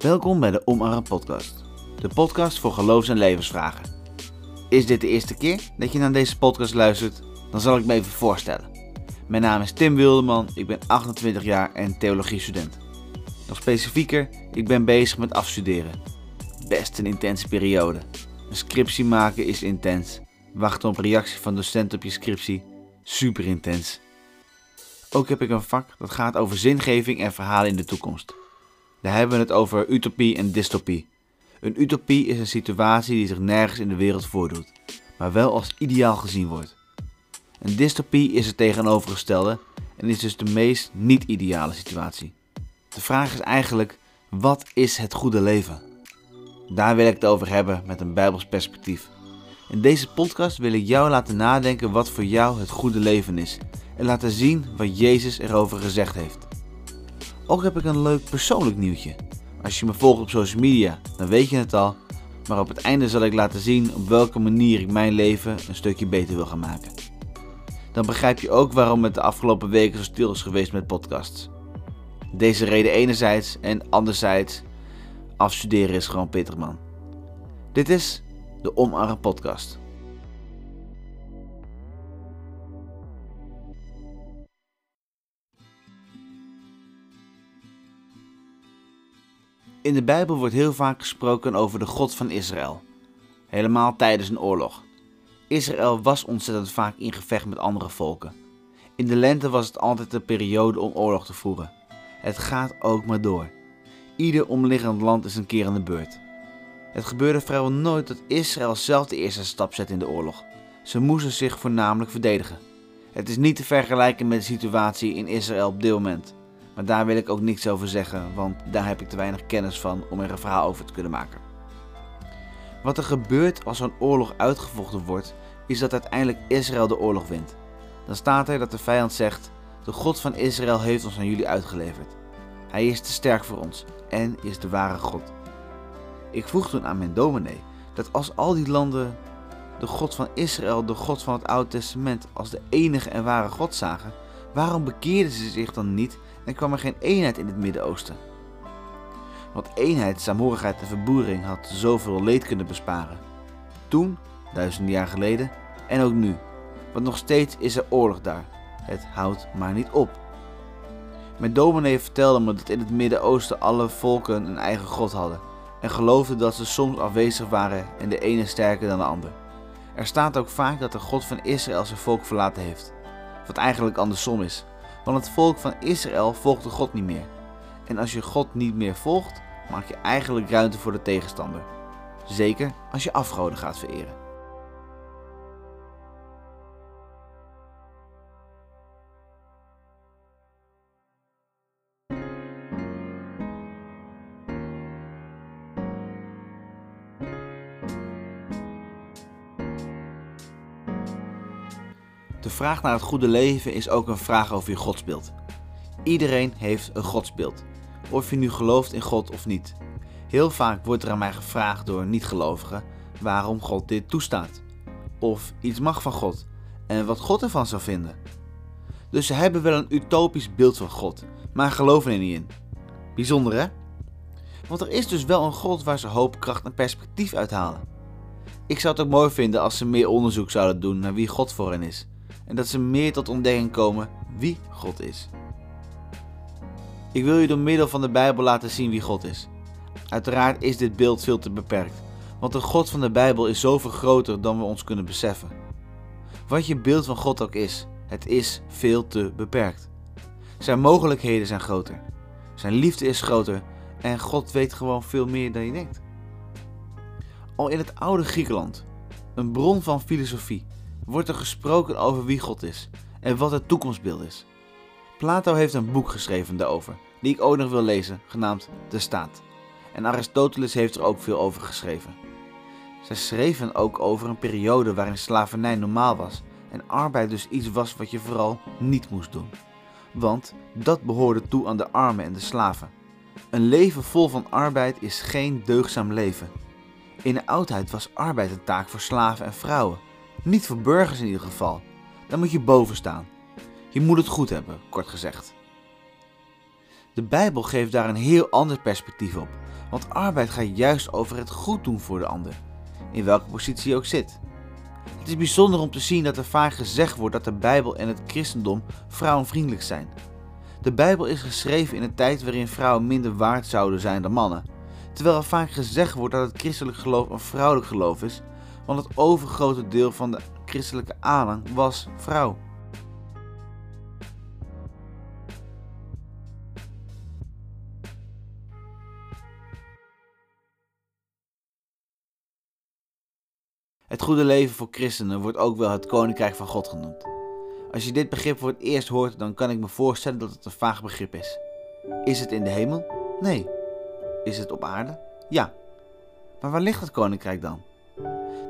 Welkom bij de Omarm Podcast, de podcast voor geloofs- en levensvragen. Is dit de eerste keer dat je naar deze podcast luistert? Dan zal ik me even voorstellen. Mijn naam is Tim Wildeman, ik ben 28 jaar en theologiestudent. Nog specifieker, ik ben bezig met afstuderen. Best een intense periode. Een scriptie maken is intens. Wachten op reactie van docenten op je scriptie, super intens. Ook heb ik een vak dat gaat over zingeving en verhalen in de toekomst. Daar hebben we het over utopie en dystopie. Een utopie is een situatie die zich nergens in de wereld voordoet, maar wel als ideaal gezien wordt. Een dystopie is het tegenovergestelde en is dus de meest niet-ideale situatie. De vraag is eigenlijk: wat is het goede leven? Daar wil ik het over hebben met een Bijbels perspectief. In deze podcast wil ik jou laten nadenken wat voor jou het goede leven is en laten zien wat Jezus erover gezegd heeft. Ook heb ik een leuk persoonlijk nieuwtje. Als je me volgt op social media, dan weet je het al. Maar op het einde zal ik laten zien op welke manier ik mijn leven een stukje beter wil gaan maken. Dan begrijp je ook waarom het de afgelopen weken zo stil is geweest met podcasts. Deze reden enerzijds en anderzijds, afstuderen is gewoon pittig man. Dit is de Omarm Podcast. In de Bijbel wordt heel vaak gesproken over de God van Israël. Helemaal tijdens een oorlog. Israël was ontzettend vaak in gevecht met andere volken. In de lente was het altijd de periode om oorlog te voeren. Het gaat ook maar door. Ieder omliggend land is een keer aan de beurt. Het gebeurde vrijwel nooit dat Israël zelf de eerste stap zette in de oorlog. Ze moesten zich voornamelijk verdedigen. Het is niet te vergelijken met de situatie in Israël op dit moment. Maar daar wil ik ook niks over zeggen, want daar heb ik te weinig kennis van om er een verhaal over te kunnen maken. Wat er gebeurt als zo'n oorlog uitgevochten wordt, is dat uiteindelijk Israël de oorlog wint. Dan staat er dat de vijand zegt: De God van Israël heeft ons aan jullie uitgeleverd. Hij is te sterk voor ons en is de ware God. Ik vroeg toen aan mijn dominee dat als al die landen de God van Israël, de God van het Oude Testament, als de enige en ware God zagen, waarom bekeerden ze zich dan niet en kwam er geen eenheid in het Midden-Oosten? Want eenheid, saamhorigheid en verboering had zoveel leed kunnen besparen. Toen, duizenden jaar geleden, en ook nu. Want nog steeds is er oorlog daar. Het houdt maar niet op. Mijn dominee vertelde me dat in het Midden-Oosten alle volken een eigen god hadden en geloofde dat ze soms afwezig waren en de ene sterker dan de ander. Er staat ook vaak dat de God van Israël zijn volk verlaten heeft, wat eigenlijk andersom is, want het volk van Israël volgt de God niet meer. En als je God niet meer volgt, maak je eigenlijk ruimte voor de tegenstander. Zeker als je afgoden gaat vereren. De vraag naar het goede leven is ook een vraag over je godsbeeld. Iedereen heeft een godsbeeld, of je nu gelooft in God of niet. Heel vaak wordt er aan mij gevraagd door niet-gelovigen waarom God dit toestaat, of iets mag van God en wat God ervan zou vinden. Dus ze hebben wel een utopisch beeld van God, maar geloven er niet in. Bijzonder hè? Want er is dus wel een God waar ze hoop, kracht en perspectief uithalen. Ik zou het ook mooi vinden als ze meer onderzoek zouden doen naar wie God voor hen is en dat ze meer tot ontdekking komen wie God is. Ik wil je door middel van de Bijbel laten zien wie God is. Uiteraard is dit beeld veel te beperkt, want de God van de Bijbel is zoveel groter dan we ons kunnen beseffen. Wat je beeld van God ook is, het is veel te beperkt. Zijn mogelijkheden zijn groter, zijn liefde is groter en God weet gewoon veel meer dan je denkt. Al in het oude Griekenland, een bron van filosofie, wordt er gesproken over wie God is en wat het toekomstbeeld is. Plato heeft een boek geschreven daarover, die ik ook nog wil lezen, genaamd De Staat. En Aristoteles heeft er ook veel over geschreven. Zij schreven ook over een periode waarin slavernij normaal was en arbeid dus iets was wat je vooral niet moest doen. Want dat behoorde toe aan de armen en de slaven. Een leven vol van arbeid is geen deugzaam leven. In de oudheid was arbeid een taak voor slaven en vrouwen niet voor burgers in ieder geval. Dan moet je boven staan. Je moet het goed hebben, kort gezegd. De Bijbel geeft daar een heel ander perspectief op, want arbeid gaat juist over het goed doen voor de ander, in welke positie je ook zit. Het is bijzonder om te zien dat er vaak gezegd wordt dat de Bijbel en het christendom vrouwenvriendelijk zijn. De Bijbel is geschreven in een tijd waarin vrouwen minder waard zouden zijn dan mannen, terwijl er vaak gezegd wordt dat het christelijk geloof een vrouwelijk geloof is, want het overgrote deel van de christelijke aanhang was vrouw. Het goede leven voor christenen wordt ook wel het koninkrijk van God genoemd. Als je dit begrip voor het eerst hoort, dan kan ik me voorstellen dat het een vaag begrip is. Is het in de hemel? Nee. Is het op aarde? Ja. Maar waar ligt het koninkrijk dan?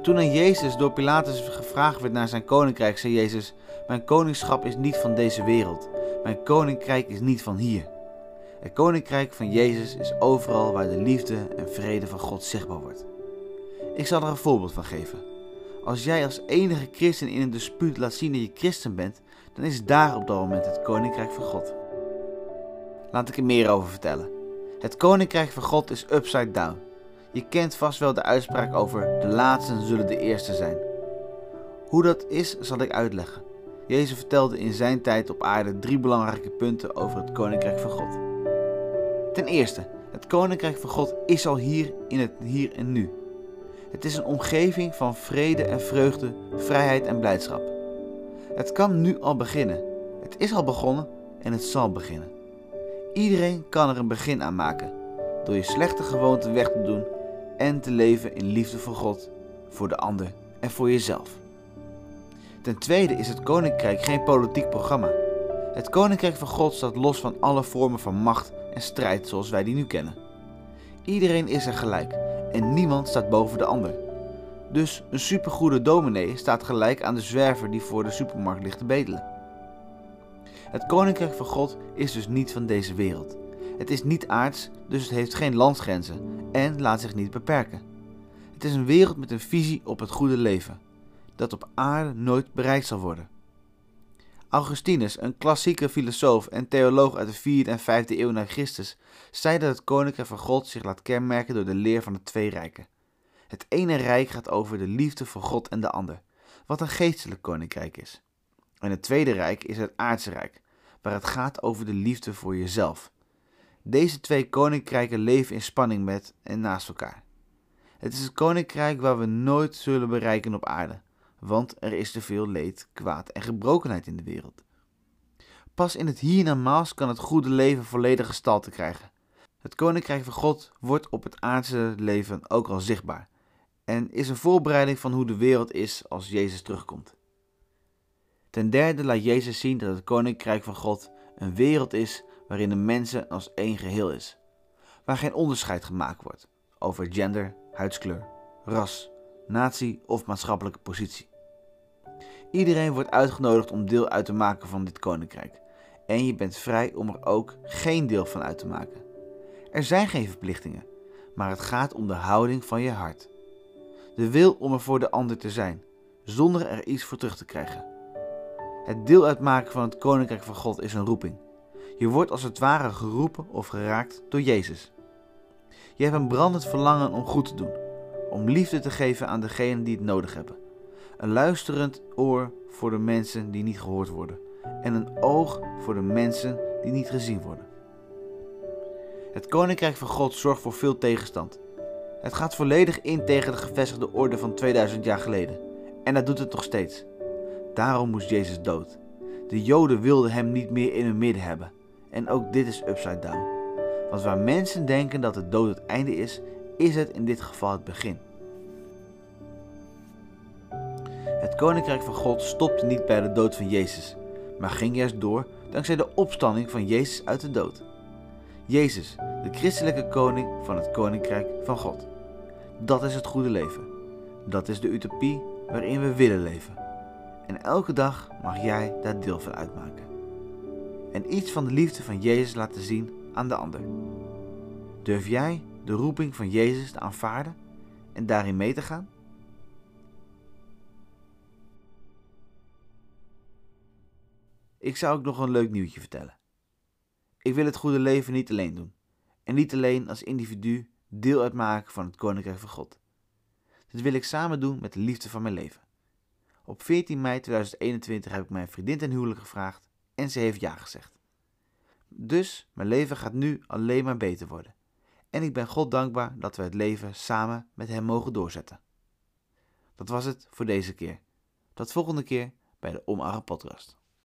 Toen aan Jezus door Pilatus gevraagd werd naar zijn koninkrijk, zei Jezus: Mijn koningschap is niet van deze wereld. Mijn koninkrijk is niet van hier. Het koninkrijk van Jezus is overal waar de liefde en vrede van God zichtbaar wordt. Ik zal er een voorbeeld van geven. Als jij als enige christen in een dispuut laat zien dat je christen bent, dan is daar op dat moment het koninkrijk van God. Laat ik er meer over vertellen. Het koninkrijk van God is upside down. Je kent vast wel de uitspraak over de laatsten zullen de eerste zijn. Hoe dat is, zal ik uitleggen. Jezus vertelde in zijn tijd op aarde drie belangrijke punten over het koninkrijk van God. Ten eerste, het koninkrijk van God is al hier in het hier en nu. Het is een omgeving van vrede en vreugde, vrijheid en blijdschap. Het kan nu al beginnen. Het is al begonnen en het zal beginnen. Iedereen kan er een begin aan maken door je slechte gewoonten weg te doen en te leven in liefde voor God, voor de ander en voor jezelf. Ten tweede is het koninkrijk geen politiek programma. Het koninkrijk van God staat los van alle vormen van macht en strijd zoals wij die nu kennen. Iedereen is er gelijk en niemand staat boven de ander. Dus een supergoede dominee staat gelijk aan de zwerver die voor de supermarkt ligt te bedelen. Het koninkrijk van God is dus niet van deze wereld. Het is niet aards, dus het heeft geen landsgrenzen en laat zich niet beperken. Het is een wereld met een visie op het goede leven, dat op aarde nooit bereikt zal worden. Augustinus, een klassieke filosoof en theoloog uit de 4e en 5e eeuw na Christus, zei dat het koninkrijk van God zich laat kenmerken door de leer van de twee rijken. Het ene rijk gaat over de liefde voor God en de ander, wat een geestelijk koninkrijk is. En het tweede rijk is het aardse rijk, waar het gaat over de liefde voor jezelf. Deze twee koninkrijken leven in spanning met en naast elkaar. Het is het koninkrijk waar we nooit zullen bereiken op aarde, want er is te veel leed, kwaad en gebrokenheid in de wereld. Pas in het hiernamaals kan het goede leven volledig gestalte krijgen. Het koninkrijk van God wordt op het aardse leven ook al zichtbaar en is een voorbereiding van hoe de wereld is als Jezus terugkomt. Ten derde laat Jezus zien dat het koninkrijk van God een wereld is waarin de mensen als één geheel is, waar geen onderscheid gemaakt wordt over gender, huidskleur, ras, natie of maatschappelijke positie. Iedereen wordt uitgenodigd om deel uit te maken van dit koninkrijk en je bent vrij om er ook geen deel van uit te maken. Er zijn geen verplichtingen, maar het gaat om de houding van je hart. De wil om er voor de ander te zijn, zonder er iets voor terug te krijgen. Het deel uitmaken van het koninkrijk van God is een roeping. Je wordt als het ware geroepen of geraakt door Jezus. Je hebt een brandend verlangen om goed te doen, om liefde te geven aan degenen die het nodig hebben. Een luisterend oor voor de mensen die niet gehoord worden en een oog voor de mensen die niet gezien worden. Het koninkrijk van God zorgt voor veel tegenstand. Het gaat volledig in tegen de gevestigde orde van 2000 jaar geleden. En dat doet het nog steeds. Daarom moest Jezus dood. De Joden wilden hem niet meer in hun midden hebben. En ook dit is upside down. Want waar mensen denken dat de dood het einde is, is het in dit geval het begin. Het koninkrijk van God stopte niet bij de dood van Jezus, maar ging juist door dankzij de opstanding van Jezus uit de dood. Jezus, de christelijke koning van het koninkrijk van God. Dat is het goede leven. Dat is de utopie waarin we willen leven. En elke dag mag jij daar deel van uitmaken. En iets van de liefde van Jezus laten zien aan de ander. Durf jij de roeping van Jezus te aanvaarden en daarin mee te gaan? Ik zou ook nog een leuk nieuwtje vertellen. Ik wil het goede leven niet alleen doen. En niet alleen als individu deel uitmaken van het Koninkrijk van God. Dit wil ik samen doen met de liefde van mijn leven. Op 14 mei 2021 heb ik mijn vriendin ten huwelijk gevraagd en ze heeft ja gezegd. Dus mijn leven gaat nu alleen maar beter worden. En ik ben God dankbaar dat we het leven samen met Hem mogen doorzetten. Dat was het voor deze keer. Tot volgende keer bij de Omarre podcast.